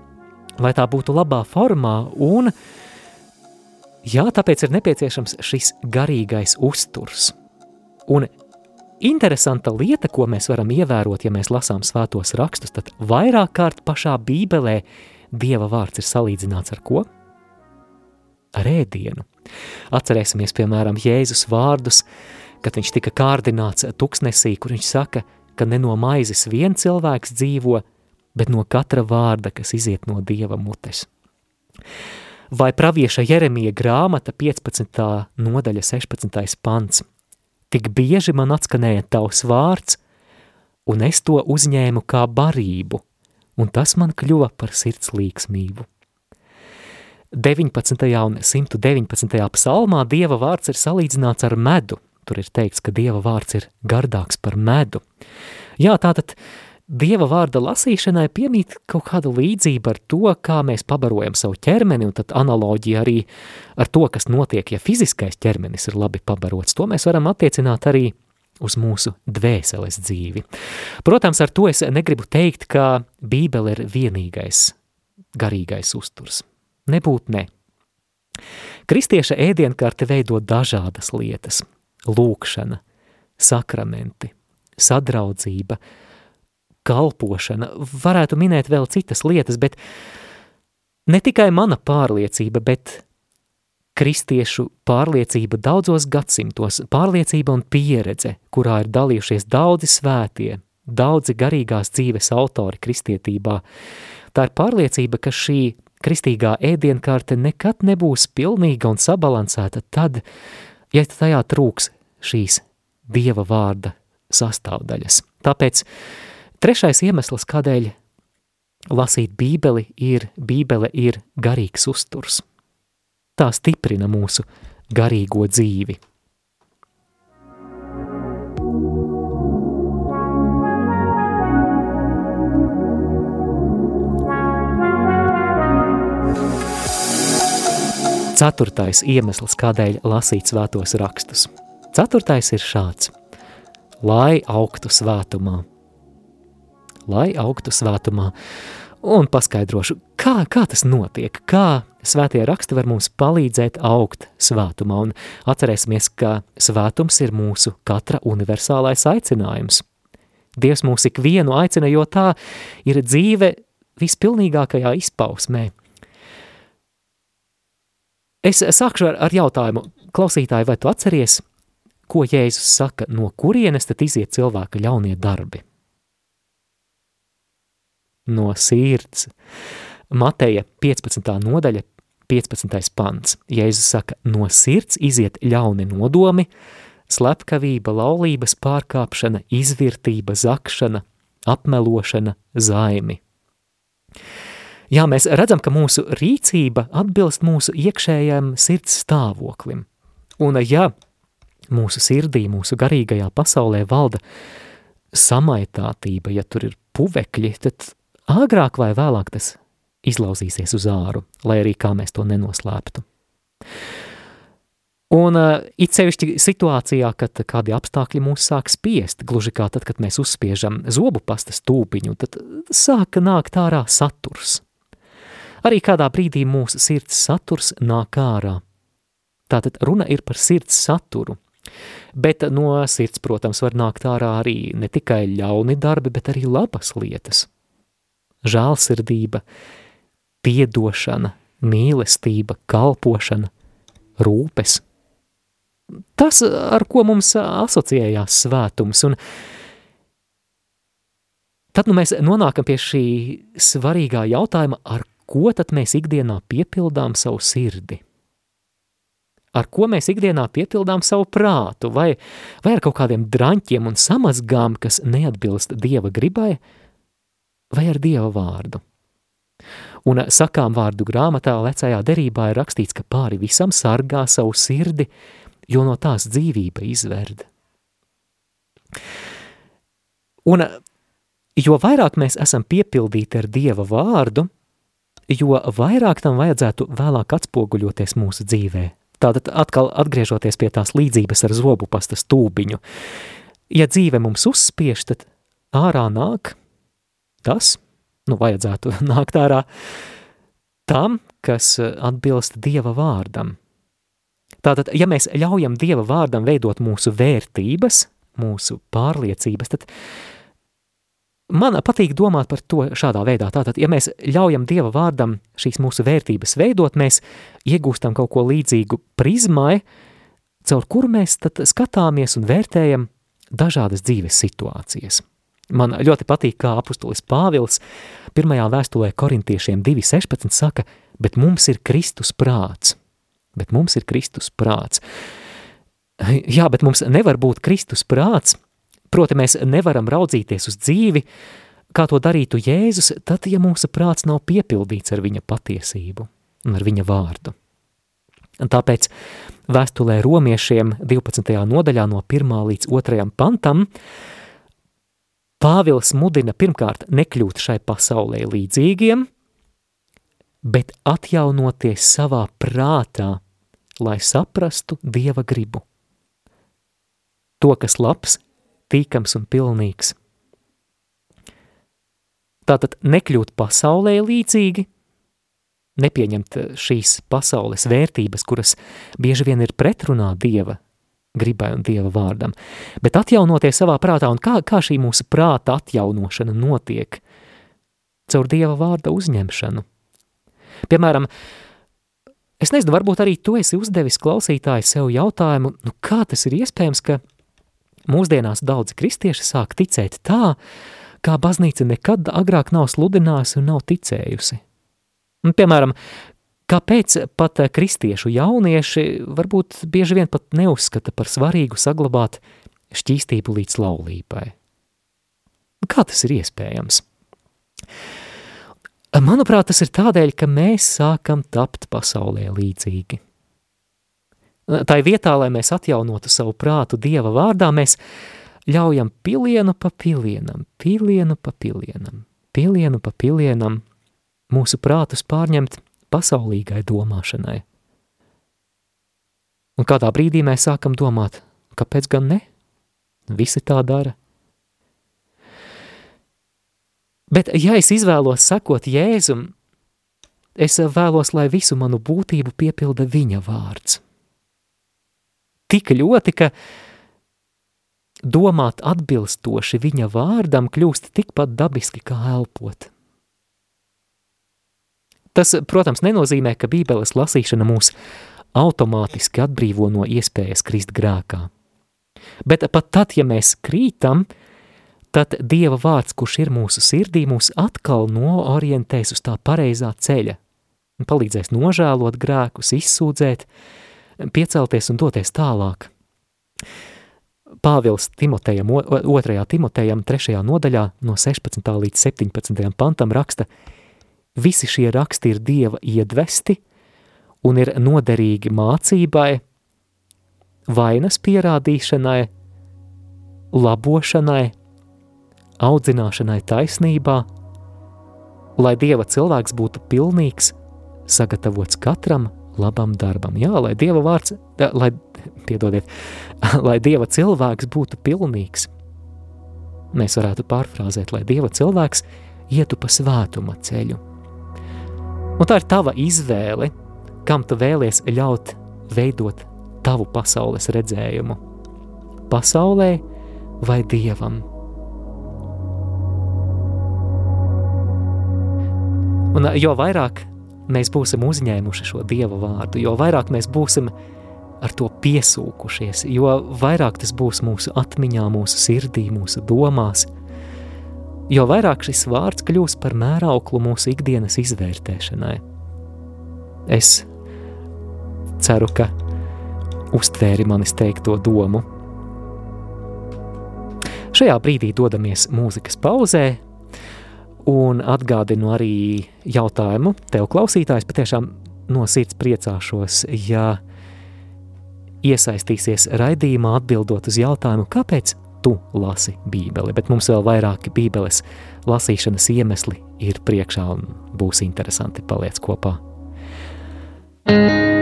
A: lai tā būtu labā formā un uh, Jā, tāpēc ir nepieciešams šis garīgais uzturs. Un interesanta lieta, ko mēs varam ievērot, ja mēs lasām svētos rakstus, tad vairāk kārt pašā bībelē Dieva vārds ir salīdzināts ar ko? Ar ēdienu. Atcerēsimies, piemēram, Jēzus vārdus, kad viņš tika kārdināts tuksnesī, kur viņš saka, ka ne no maizes vien cilvēks dzīvo, bet no katra vārda, kas iziet no Dieva mutes vai pravieša Jeremija grāmata 15. nodaļa 16. pants. Tik bieži man atskanēja tavs vārds, un es to uzņēmu kā barību, un tas man kļuva par sirds līksmību. 19. un 119. psalmā Dieva vārds ir salīdzināts ar medu. Tur ir teikts, ka Dieva vārds ir gardāks par medu. Jā, tātad Dieva vārda lasīšanai piemīt kaut kāda līdzība ar to, kā mēs pabarojam savu ķermeni, un tad analoģija arī ar to, kas notiek, ja fiziskais ķermenis ir labi pabarots. To mēs varam attiecināt arī uz mūsu dvēseles dzīvi. Protams, ar to es negribu teikt, ka Bībele ir vienīgais garīgais uzturs. Nebūt ne. Kristieša ēdienkarte veido dažādas lietas – lūkšana, sakramenti, sadraudzība – kalpošana, varētu minēt vēl citas lietas, bet ne tikai mana pārliecība, bet kristiešu pārliecība daudzos gadsimtos, pārliecība un pieredze, kurā ir dalījušies daudzi svētie, daudzi garīgās dzīves autori kristietībā. Tā ir pārliecība, ka šī kristīgā ēdienkarte nekad nebūs pilnīga un sabalansēta tad, ja tajā trūks šīs Dieva vārda sastāvdaļas. Tāpēc Trešais iemesls, kādēļ lasīt bībeli, ir bībele ir garīgs uzturs. Tā stiprina mūsu garīgo dzīvi. Ceturtais iemesls, kādēļ lasīt svētos rakstus. Ceturtais ir šāds – lai augtu svētumā – lai augtu svētumā. Un paskaidrošu, kā, kā tas notiek, kā svētie raksti var mums palīdzēt augt svētumā, un atcerēsimies, ka svētums ir mūsu katra universālais aicinājums. Dievs mūs ikvienu aicina, jo tā ir dzīve vispilnīgākajā izpausmē. Es sākšu ar, ar jautājumu, klausītāji, vai tu atceries, ko Jēzus saka, no kurienes tad iziet cilvēka ļaunie darbi? No sirds. Mateja 15. nodaļa, 15. pants. Jēzus saka, no sirds iziet ļauni nodomi, slepkavība, laulības pārkāpšana, izvirtība, zakšana, apmelošana, zaimi. Jā, mēs redzam, ka mūsu rīcība atbilst mūsu iekšējam sirds stāvoklim. Un ja mūsu sirdī, mūsu garīgajā pasaulē valda samaitātība, ja tur ir puvekļi, tad agrāk vai vēlāk tas izlauzīsies uz āru, lai arī kā mēs to nenoslēptu. Un uh, it sevišķi situācijā, kad kādi apstākļi mūs sāk spiest, gluži kā tad, kad mēs uzspiežam zobu pasta stūpiņu, tad sāka nākt ārā saturs. Arī kādā brīdī mūsu sirds saturs nāk ārā. Tātad runa ir par sirds saturu. Bet no sirds, protams, var nākt ārā arī ne tikai ļauni darbi, bet arī labas lietas. Žālsirdība, piedošana, mīlestība, kalpošana, rūpes. Tas, ar ko mums asociējās svētums, un tad nu mēs nonākam pie šī svarīgā jautājuma, ar ko tad mēs ikdienā piepildām savu sirdi? Ar ko mēs ikdienā piepildām savu prātu, vai, vai ar kaut kādiem draņķiem un samazgām, kas neatbilst Dieva gribai, vai ar Dieva vārdu? Un sakām vārdu grāmatā lecajā derībā ir rakstīts, ka pāri visam sargā savu sirdi, jo no tās dzīvība izverd. Un jo vairāk mēs esam piepildīti ar Dieva vārdu, jo vairāk tam vajadzētu vēlāk atspoguļoties mūsu dzīvē. Tātad atkal atgriežoties pie tās līdzības ar zobu pasta stūbiņu. Ja dzīve mums uzspiež, tad ārā nāk tas, nu vajadzētu (laughs) nākt ārā tam, kas atbilst Dieva vārdam – Tātad, ja mēs ļaujam Dieva vārdam veidot mūsu vērtības, mūsu pārliecības, tad man patīk domāt par to šādā veidā. Tātad, ja mēs ļaujam Dieva vārdam šīs mūsu vērtības veidot, mēs iegūstam kaut ko līdzīgu prizmai, caur kuru mēs skatāmies un vērtējam dažādas dzīves situācijas. Man ļoti patīk, kā apustulis Pāvils pirmajā vēstulē korintiešiem 2.16 saka, bet mums ir Kristus prāts – bet mums ir Kristus prāts. Jā, bet mums nevar būt Kristus prāts, proti mēs nevaram raudzīties uz dzīvi, kā to darītu Jēzus, tad, ja mūsu prāts nav piepildīts ar viņa patiesību un ar viņa vārdu. Un tāpēc vēstulē romiešiem 12. nodaļā no 1. līdz 2. pantam Pāvils mudina pirmkārt nekļūt šai pasaulē līdzīgiem, bet atjaunoties savā prātā lai saprastu Dieva gribu. To, kas labs, tīkams un pilnīgs. Tātad nekļūt pasaulē līdzīgi, nepieņemt šīs pasaules vērtības, kuras bieži vien ir pretrunā Dieva gribai un Dieva vārdam, bet atjaunoties savā prātā, un kā, kā šī mūsu prāta atjaunošana notiek? Caur Dieva vārda uzņemšanu. Piemēram, Es nezinu, varbūt arī tu esi uzdevis klausītāji sev jautājumu, nu kā tas ir iespējams, ka mūsdienās daudzi kristieši sāk ticēt tā, kā baznīca nekad agrāk nav sludinājusi un nav ticējusi. Un, piemēram, kāpēc pat kristiešu jaunieši varbūt bieži vien pat neuzskata par svarīgu saglabāt šķīstību līdz laulībai? Kā tas ir iespējams? Manuprāt, tas ir tādēļ, ka mēs sākam tapt pasaulē līdzīgi. Tā vietā, lai mēs atjaunotu savu prātu Dieva vārdā, mēs ļaujam pilienu pa pilienam, pilienu pa pilienam, pilienu pa pilienam mūsu prātus pārņemt pasaulīgai domāšanai. Un kādā brīdī mēs sākam domāt, kāpēc gan ne? Visi tā dara. Bet, ja es izvēlos sekot Jēzum, es vēlos, lai visu manu būtību piepilda viņa vārds. Tik ļoti, ka domāt atbilstoši viņa vārdam kļūst tikpat dabiski kā elpot. Tas, protams, nenozīmē, ka bībeles lasīšana mūs automātiski atbrīvo no iespējas krist grēkā. Bet pat tad, ja mēs krītam, tad Dieva vārds, kurš ir mūsu sirdī, mūs atkal noorientēs uz tā pareizā ceļa palīdzēs nožēlot grēkus, izsūdzēt, piecelties un doties tālāk. Pāvils Timotejam, 2. Timotejam, 3. nodaļā no 16. līdz 17. pantam raksta – Visi šie raksti ir Dieva iedvesti un ir noderīgi mācībai, vainas pierādīšanai, labošanai, audzināšanai taisnībā, lai Dieva cilvēks būtu pilnīgs, sagatavots katram labam darbam. Jā, lai Dieva vārds, lai, piedodiet, (laughs) lai Dieva cilvēks būtu pilnīgs. Mēs varētu pārfrāzēt, lai Dieva cilvēks ietu pa svētuma ceļu. Un tā ir tava izvēle, kam tu vēlies ļaut veidot tavu pasaules redzējumu. Pasaulē vai dievam? Un jo vairāk mēs būsim uzņēmuši šo dieva vārdu, jo vairāk mēs būsim ar to piesūkušies, jo vairāk tas būs mūsu atmiņā, mūsu sirdī, mūsu domās, jo vairāk šis vārds kļūs par mērauklu mūsu ikdienas izvērtēšanai. Es ceru, ka uztvēri manis teikto domu. Šajā brīdī dodamies mūzikas pauzē, un atgādinu arī jautājumu tev klausītājs, patiešām no sirds priecāšos, ja iesaistīsies raidījumā atbildot uz jautājumu, kāpēc tu lasi bībeli, bet mums vēl vairāki bībeles lasīšanas iemesli ir priekšā un būs interesanti paliec kopā. Thank you.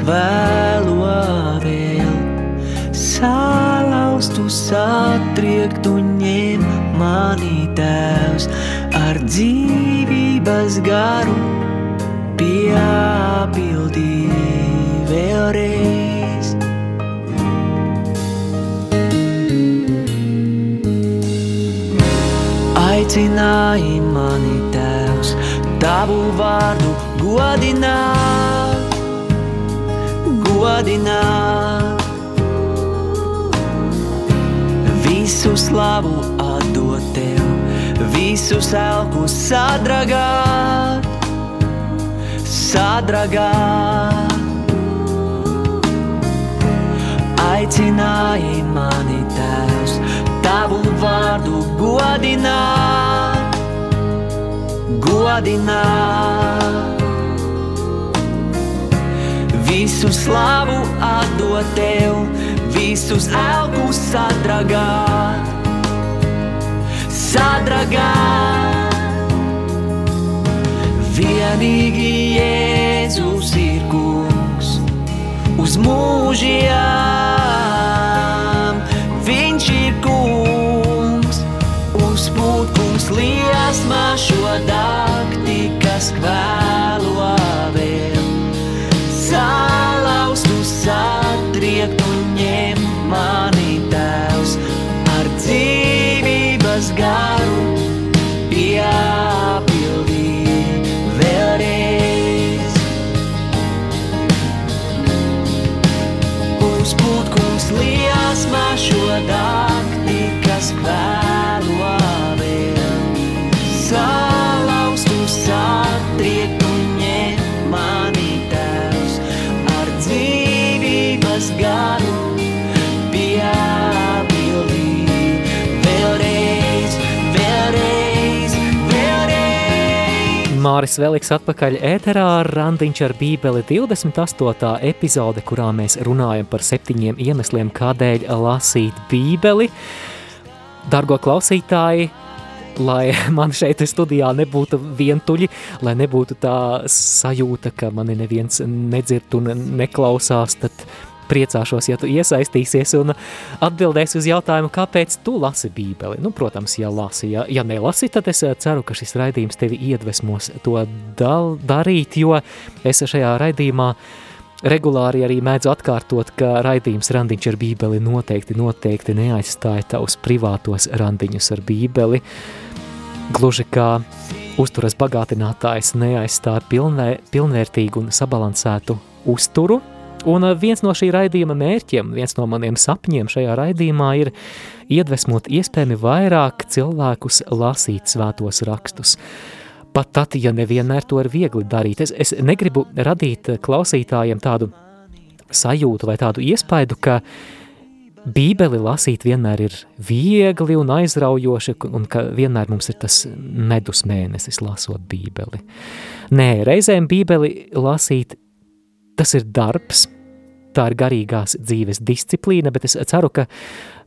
C: Kvēlo vēl. Sālaustu satriektu ņem mani tēvs ar dzīvības garu piepildī vēlreiz. Aicināja mani tēvs tavu vārdu godināt, godināt. Visu slavu atdot tev, visus elkus sadragāt, sadragāt. Aicināji mani tēvs, tavu vārdu godināt godināt. Visu slavu atdot tev, visus elkus sadragāt, sadragāt. Vienīgi Jēzus ir kungs uz mūžiem, viņš ir kungs uz pūtku liesmā šo dakti, kas kvēlo
A: Māris Veliks atpakaļ ēterā Randiņš ar bībeli 28. epizode, kurā mēs runājam par septiņiem iemesliem, kādēļ lasīt bībeli. Dargo klausītāji, lai (laughs) man šeit studijā nebūtu vientuļi, lai nebūtu tā sajūta, ka mani neviens nedzird un neklausās, tad priecāšos, ja tu iesaistīsies un atbildēsi uz jautājumu, kāpēc tu lasi bībeli. Nu, protams, ja lasi, ja, ja nelasi, tad es eh, ceru, ka šis raidījums tevi iedvesmos to dal, darīt, jo es šajā raidījumā regulāri arī mēdzu atkārtot, ka raidījums randiņš ar bībeli noteikti, noteikti neaizstāja tavus privātos randiņus ar bībeli. Gluži kā uzturas bagātinātājs neaizstāja pilnvē, pilnvērtīgu un sabalansētu uzturu, Un eh, viens no šī raidījuma mērķiem, viens no maniem sapņiem šajā raidījumā ir iedvesmot iespējami vairāk cilvēkus lasīt svētos rakstus. Pat tad, ja nevienmēr to ir viegli darīt. Es, es negribu radīt klausītājiem tādu sajūtu vai tādu iespaidu, ka Bībeli lasīt vienmēr ir viegli un aizraujoši, un ka vienmēr mums ir tas medus mēnesis lasot Bībeli. Nē, reizēm Bībeli lasīt tas ir darbs, tā ir garīgās dzīves disciplīna, bet es ceru, ka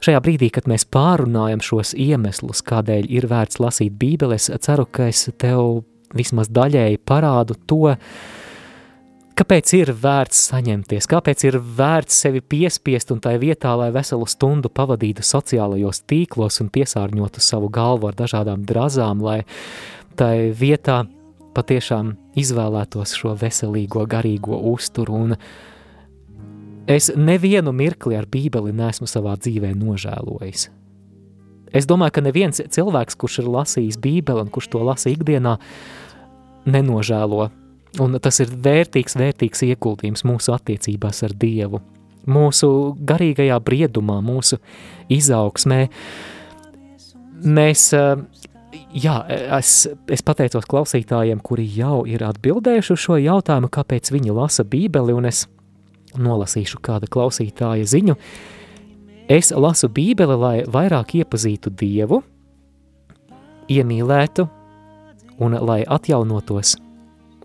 A: šajā brīdī, kad mēs pārunājam šos iemeslus, kādēļ ir vērts lasīt bībeli, es ceru, ka es tev vismaz daļēji parādu to, kāpēc ir vērts saņemties, kāpēc ir vērts sevi piespiest un tai vietā, lai veselu stundu pavadītu sociālajos tīklos un piesārņotu savu galvu ar dažādām drazām, lai tai vietā patiešām izvēlētos šo veselīgo, garīgo uzturu, es nevienu mirkli ar bībeli neesmu savā dzīvē nožēlojis. Es domāju, ka neviens cilvēks, kurš ir lasījis bībeli un kurš to lasa ikdienā, nenožēlo, un tas ir vērtīgs, vērtīgs ieguldījums mūsu attiecībās ar Dievu, mūsu garīgajā briedumā, mūsu izaugsmē. Mēs jā, es, es pateicos klausītājiem, kuri jau ir atbildējuši uz šo jautājumu, kāpēc viņi lasa bībeli, un es nolasīšu kāda klausītāja ziņu. Es lasu bībeli, lai vairāk iepazītu Dievu, iemīlētu un lai atjaunotos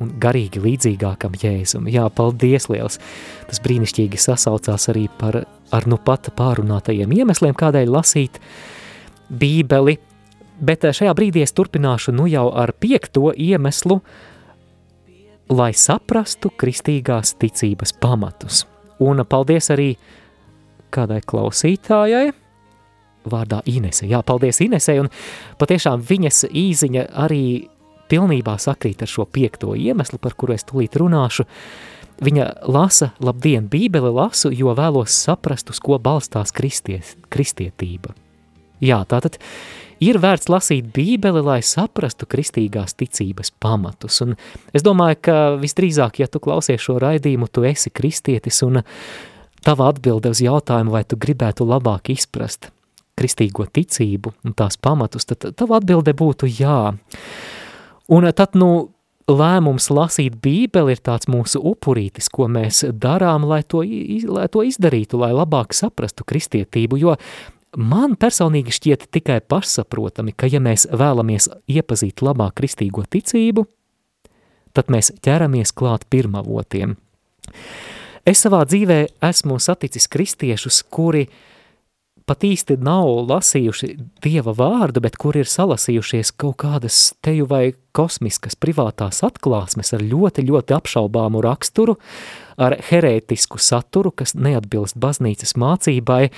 A: un garīgi līdzīgākam Jēzum. Jā, paldies liels! Tas brīnišķīgi sasaucās arī par ar nu pat pārunātajiem iemesliem, kādēļ lasīt bībeli – Bet eh, šajā brīdī es turpināšu nu jau ar piekto iemeslu, lai saprastu kristīgās ticības pamatus. Un paldies arī kādai klausītājai, vārdā Inese. Jā, paldies Inesei, un patiešām viņas īziņa arī pilnībā sakrīt ar šo piekto iemeslu, par kuru es tulīt runāšu. Viņa lasa, labdien, bībeli lasu, jo vēlos saprast, uz ko balstās kristies, kristietība. Jā, tātad ir vērts lasīt bībeli, lai saprastu kristīgās ticības pamatus. Un es domāju, ka visdrīzāk, ja tu klausies šo raidījumu, tu esi kristietis un tava atbilde uz jautājumu, vai tu gribētu labāk izprast kristīgo ticību un tās pamatus, tad tava atbilde būtu jā. Un tad, nu, lēmums lasīt bībeli ir tāds mūsu upurītis, ko mēs darām, lai to, lai to izdarītu, lai labāk saprastu kristietību, jo Man personīgi šķiet tikai pašsaprotami, ka ja mēs vēlamies iepazīt labāk kristīgo ticību, tad mēs ķeramies klāt pirmavotiem. Es savā dzīvē esmu saticis kristiešus, kuri pat īsti nav lasījuši Dieva vārdu, bet kuri ir salasījušies kaut kādas teju vai kosmiskas privātās atklāsmes ar ļoti, ļoti apšaubāmu raksturu, ar herētisku saturu, kas neatbilst baznīcas mācībai,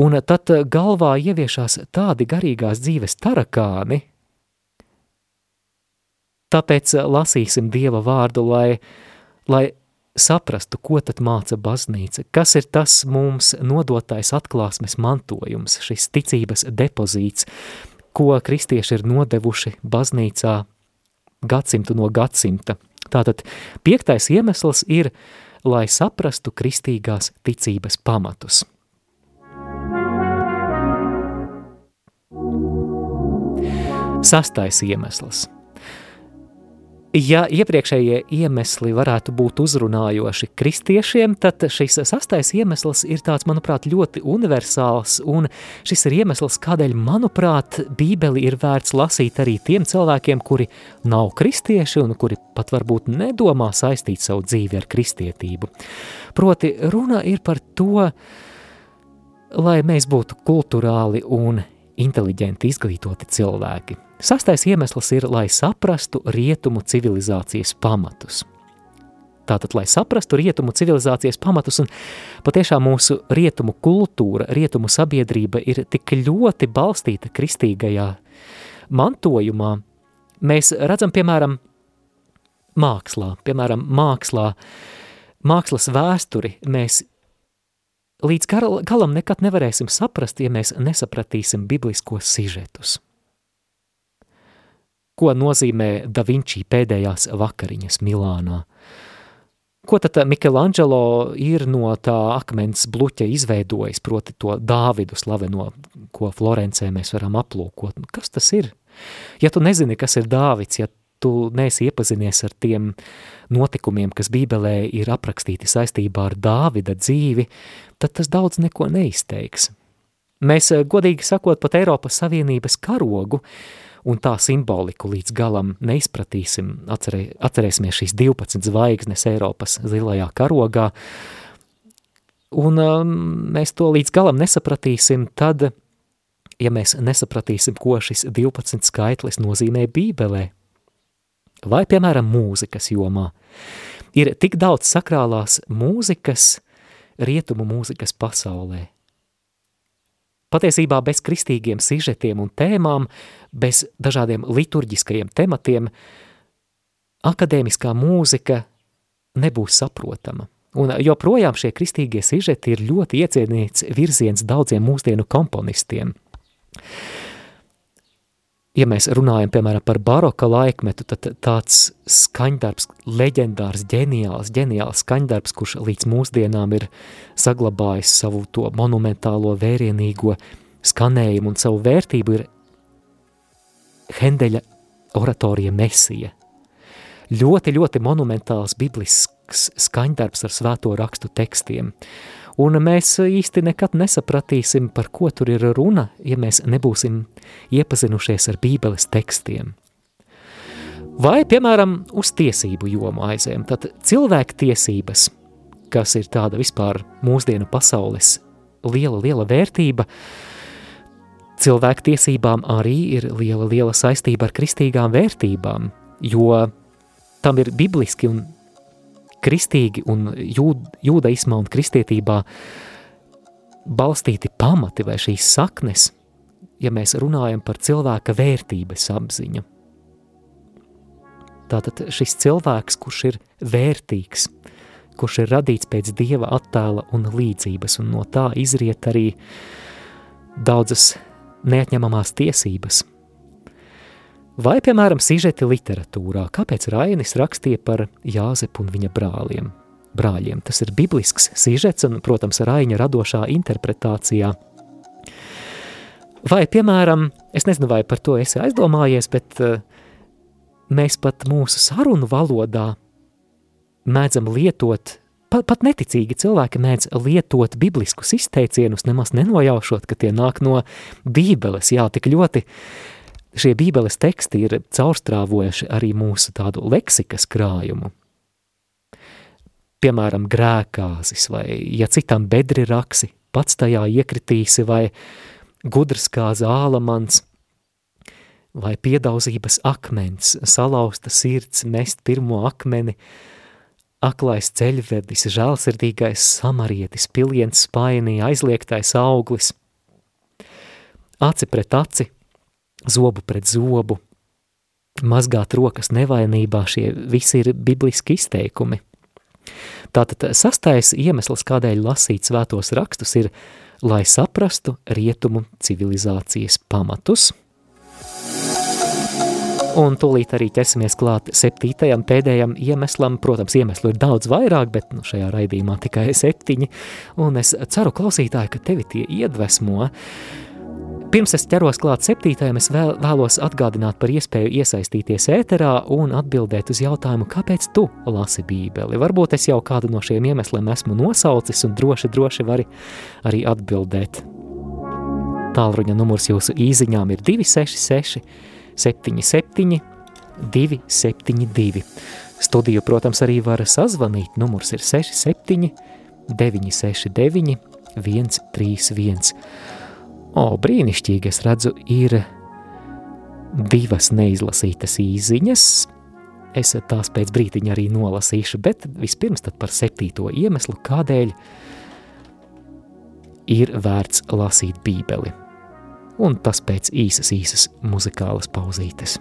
A: un tad galvā ieviešās tādi garīgās dzīves tarakāni, tāpēc lasīsim Dieva vārdu, lai, lai saprastu, ko tad māca baznīca, kas ir tas mums nodotais atklāsmes mantojums, šis ticības depozīts, ko kristieši ir nodevuši baznīcā gadsimtu no gadsimta. Tātad piektais iemesls ir, lai saprastu kristīgās ticības pamatus. Sastais iemesls. Ja iepriekšējie iemesli varētu būt uzrunājoši kristiešiem, tad šis sastais iemesls ir tāds, manuprāt, ļoti universāls, un šis ir iemesls, kādēļ, manuprāt, bībeli ir vērts lasīt arī tiem cilvēkiem, kuri nav kristieši un kuri pat varbūt nedomā saistīt savu dzīvi ar kristietību. Proti, runa ir par to, lai mēs būtu kulturāli un inteliģenti izglītoti cilvēki. Sastais iemesls ir, lai saprastu rietumu civilizācijas pamatus. Tātad, lai saprastu rietumu civilizācijas pamatus, un patiešām mūsu rietumu kultūra, rietumu sabiedrība ir tik ļoti balstīta kristīgajā mantojumā, mēs redzam, piemēram, mākslā, piemēram, mākslā, mākslas vēsturi mēs līdz galam nekad nevarēsim saprast, ja mēs nesapratīsim bibliskos sižetus ko nozīmē Da Vinci pēdējās vakariņas Milānā. Ko tad Michelangelo ir no tā akmens bluķa izveidojis, proti to Dāvidu slaveno, ko Florencē mēs varam aplūkot? Kas tas ir? Ja tu nezini, kas ir Dāvids, ja tu neesi iepazinies ar tiem notikumiem, kas Bībelē ir aprakstīti saistībā ar Dāvida dzīvi, tad tas daudz neko neizteiks. Mēs, godīgi sakot, pat Eiropas Savienības karogu un tā simboliku līdz galam neizpratīsim, atcerē, atcerēsimies šīs 12 zvaigznes Eiropas zilajā karogā, un um, mēs to līdz galam nesapratīsim, tad, ja mēs nesapratīsim, ko šis 12 skaitlis nozīmē Bībelē, vai, piemēram, mūzikas jomā, ir tik daudz sakrālās mūzikas, rietumu mūzikas pasaulē, Patiesībā bez kristīgiem sižetiem un tēmām, bez dažādiem liturģiskajiem tematiem, akadēmiskā mūzika nebūs saprotama. Un joprojām šie kristīgie sižeti ir ļoti iecienīts virziens daudziem mūsdienu komponistiem ja mēs runājam, piemēram, par baroka laikmetu, tad tāds skaņdarbs, leģendārs, ģeniāls, ģeniāls skaņdarbs, kurš līdz mūsdienām ir saglabājis savu to monumentālo vērienīgo skanējumu un savu vērtību, ir Hendeļa oratorija Mesija. Ļoti, ļoti monumentāls biblisks skaņdarbs ar svēto rakstu tekstiem. Uh, un mēs īsti nekad nesapratīsim, par ko tur ir runa, ja mēs nebūsim iepazinušies ar bībeles tekstiem. Vai, piemēram, uz tiesību jomu aizējam, tad cilvēku tiesības, kas ir tāda vispār mūsdienu pasaules liela, liela vērtība, cilvēku tiesībām arī ir liela, liela saistība ar kristīgām vērtībām, jo tam ir bibliski un kristīgi un jūd, jūdaismā un kristietībā balstīti pamati vai šīs saknes, ja mēs runājam par cilvēka vērtības apziņu. Tātad šis cilvēks, kurš ir vērtīgs, kurš ir radīts pēc Dieva attēla un līdzības, un no tā izriet arī daudzas neatņemamās tiesības – Vai, piemēram, sižeti literatūrā, kāpēc Rainis rakstīja par Jāzepu un viņa brāliem? Brāļiem. Tas ir biblisks sižets un, protams, Raina radošā interpretācijā. Vai, piemēram, es nezinu, vai par to esi aizdomājies, bet uh, mēs pat mūsu sarunu valodā mēdzam lietot, pat, pat neticīgi cilvēki mēdz lietot bibliskus izteicienus, nemaz nenojaušot, ka tie nāk no bībeles, jā, tik ļoti šie bībeles teksti ir caurstrāvojuši arī mūsu tādu leksikas krājumu. Piemēram, grēkāzis vai, ja citam bedri raksi, pats tajā iekritīsi vai gudrs kā zālamans, vai piedauzības akmens, salauzta sirds, mest pirmo akmeni, aklais ceļvedis, žēlsirdīgais samarietis, piliens spainī, aizliegtais auglis, aci pret aci, zobu pret zobu, mazgāt rokas nevainībā, šie visi ir bibliski izteikumi. Tātad sastais iemesls, kādēļ lasīt svētos rakstus, ir, lai saprastu rietumu civilizācijas pamatus. Un tūlīt arī ķersimies klāt septītajam pēdējam iemeslam. Protams, iemeslu ir daudz vairāk, bet nu, šajā raidījumā tikai septiņi. Un es ceru, klausītāji, ka tevi tie iedvesmo Pirms es ķeros klāt septītajam, es vēl, vēlos atgādināt par iespēju iesaistīties ēterā un atbildēt uz jautājumu, kāpēc tu lasi bībeli. Varbūt es jau kādu no šiem iemesliem esmu nosaucis un droši, droši vari arī atbildēt. Tālruņa numurs jūsu īziņām ir 266 77 272. Studiju, protams, arī var sazvanīt. Numurs ir 67 969 131. O, brīnišķīgi, es redzu, ir divas neizlasītas īziņas. Es tās pēc brīdiņa arī nolasīšu, bet vispirms tad par septīto iemeslu, kādēļ ir vērts lasīt bībeli. Un tas pēc īsas, īsas muzikālas pauzītes.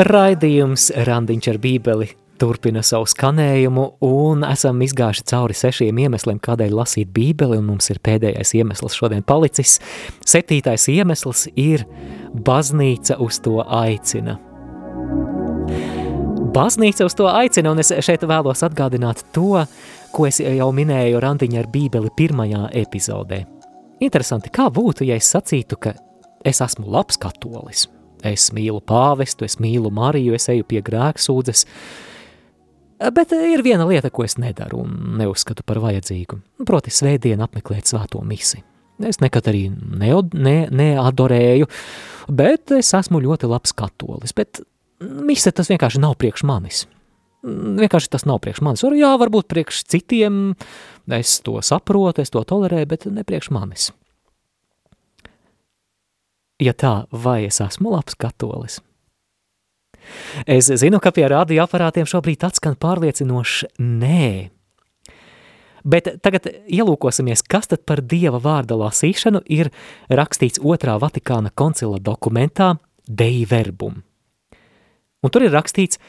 A: Raidījums Randiņš ar bībeli turpina savu skanējumu un esam izgājuši cauri sešiem iemesliem, kādēļ lasīt bībeli, un mums ir pēdējais iemesls šodien palicis. Septītais iemesls ir baznīca uz to aicina. Baznīca uz to aicina, un es šeit vēlos atgādināt to, ko es jau minēju Randiņa ar bībeli pirmajā epizodē. Interesanti, kā būtu, ja es sacītu, ka es esmu labs katolis – Es mīlu pāvestu, es mīlu Mariju, es eju pie grēksūdzes, bet ir viena lieta, ko es nedaru un neuzskatu par vajadzīgu, proti svētdien apmeklēt svēto misi. Es nekad arī neod, ne, neadorēju, bet es esmu ļoti labs katolis, bet mise tas vienkārši nav priekš manis. Vienkārši tas nav priekš manis. Jā, varbūt priekš citiem es to saprotu, es to tolerēju, bet ne priekš manis ja tā, vai es esmu labs katolis? Es zinu, ka pie radioaparātiem šobrīd atskan pārliecinošs nē. Bet tagad ielūkosimies, kas tad par Dieva vārda lasīšanu ir rakstīts otrā Vatikāna koncila dokumentā Dei Verbum. Un tur ir rakstīts,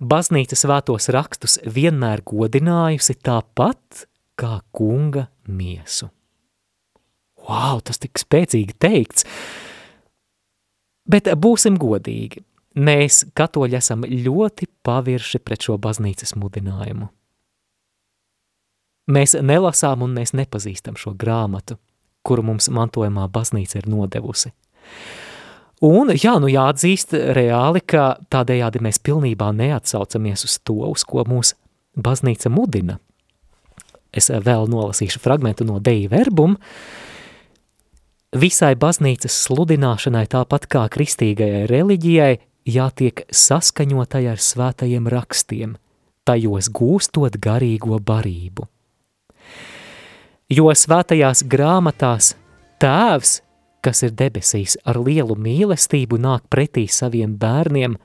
A: baznīca svētos rakstus vienmēr godinājusi tāpat kā kunga miesu. Wow, tas tik spēcīgi teikts! Bet būsim godīgi, mēs katoļi esam ļoti pavirši pret šo baznīcas mudinājumu. Mēs nelasām un mēs nepazīstam šo grāmatu, kuru mums mantojumā baznīca ir nodevusi. Un, jā, nu jāatzīst reāli, ka tādējādi mēs pilnībā neatsaucamies uz to, uz ko mūs baznīca mudina. Es vēl nolasīšu fragmentu no Deja verbum, uh, Visai baznīcas sludināšanai, tāpat kā kristīgajai reliģijai, jātiek saskaņotai ar svētajiem rakstiem, tajos gūstot garīgo barību. Jo svētajās grāmatās tēvs, kas ir debesīs, ar lielu mīlestību nāk pretī saviem bērniem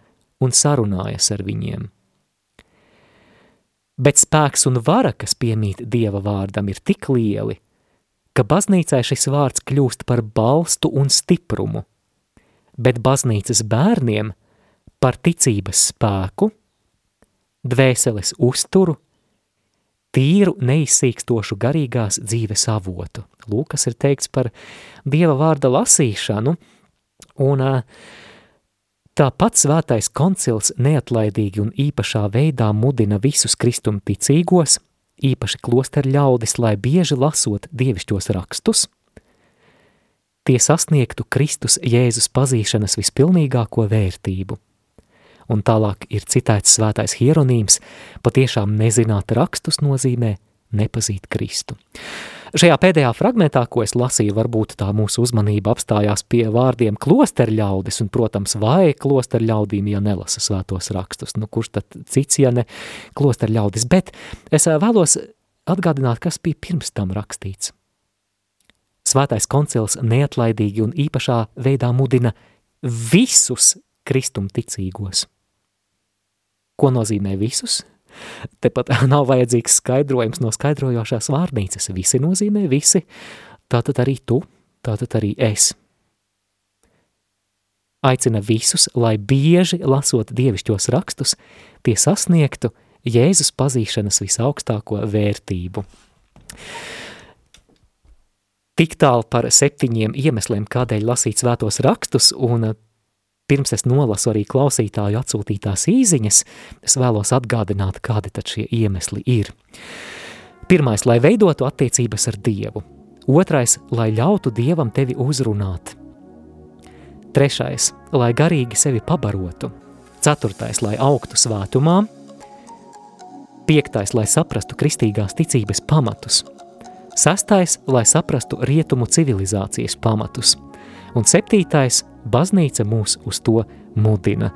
A: un sarunājas ar viņiem. Bet spēks un vara, kas piemīt Dieva vārdam, ir tik lieli, ka baznīcai šis vārds kļūst par balstu un stiprumu, bet baznīcas bērniem par ticības spēku, dvēseles uzturu, tīru neizsīkstošu garīgās dzīves avotu. Lūk, kas ir teikts par Dieva vārda lasīšanu, un Tāpat svētais koncils neatlaidīgi un īpašā veidā mudina visus kristuma ticīgos, īpaši klosteru ļaudis, lai bieži lasot dievišķos rakstus, tie sasniegtu Kristus Jēzus pazīšanas vispilnīgāko vērtību. Un tālāk ir citēts svētais hieronīms, patiešām nezināt rakstus nozīmē nepazīt Kristu. Šajā pēdējā fragmentā, ko es lasīju, varbūt tā mūsu uzmanība apstājās pie vārdiem klosterļaudis, un, protams, vai klosterļaudīm, ja nelasa svētos rakstus, nu kurš tad cits, ja ne klosterļaudis, bet es vēlos atgādināt, kas bija pirms tam rakstīts. Svētais koncils neatlaidīgi un īpašā veidā mudina visus kristumticīgos. Ko nozīmē visus? Tepat (laughs) nav vajadzīgs skaidrojums no skaidrojošās vārnīcas. Visi nozīmē visi, tātad arī tu, tātad arī es. Aicina visus, lai bieži lasot dievišķos rakstus, tie sasniegtu Jēzus pazīšanas visaugstāko vērtību. Tik tālu par septiņiem iemesliem, kādēļ lasīt svētos rakstus, un pirms es nolasu arī klausītāju atsūtītās īziņas, es vēlos atgādināt, kādi tad šie iemesli ir. Pirmais, lai veidotu attiecības ar Dievu. Otrais, lai ļautu Dievam tevi uzrunāt. Trešais, lai garīgi sevi pabarotu. Ceturtais, lai augtu svētumā. Piektais, lai saprastu kristīgās ticības pamatus. Sastais, lai saprastu rietumu civilizācijas pamatus. Un septītais, baznīca mūs uz to mudina.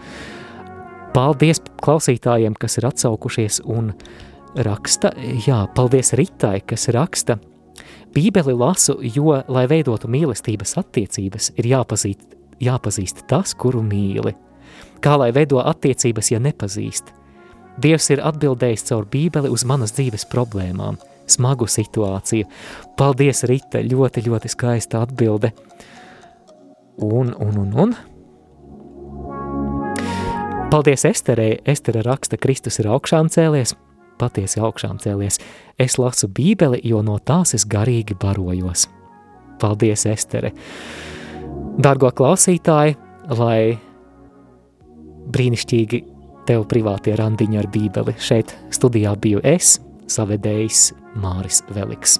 A: Paldies klausītājiem, kas ir atsaukušies un raksta. Jā, paldies Ritai, kas raksta. Bībeli lasu, jo, lai veidotu mīlestības attiecības, ir jāpazīt, jāpazīst tas, kuru mīli. Kā lai veido attiecības, ja nepazīst? Dievs ir atbildējis caur Bībeli uz manas dzīves problēmām, smagu situāciju. Paldies, Rita, ļoti, ļoti skaista atbilde. Un, un, un, un. Paldies Esterei. Estere raksta, Kristus ir augšām cēlies, patiesi augšām cēlies. Es lasu bībeli, jo no tās es garīgi barojos. Paldies, Estere. Dargo klausītāji, lai brīnišķīgi tev privātie randiņi ar bībeli. Šeit studijā biju es, savedējs Māris Veliks.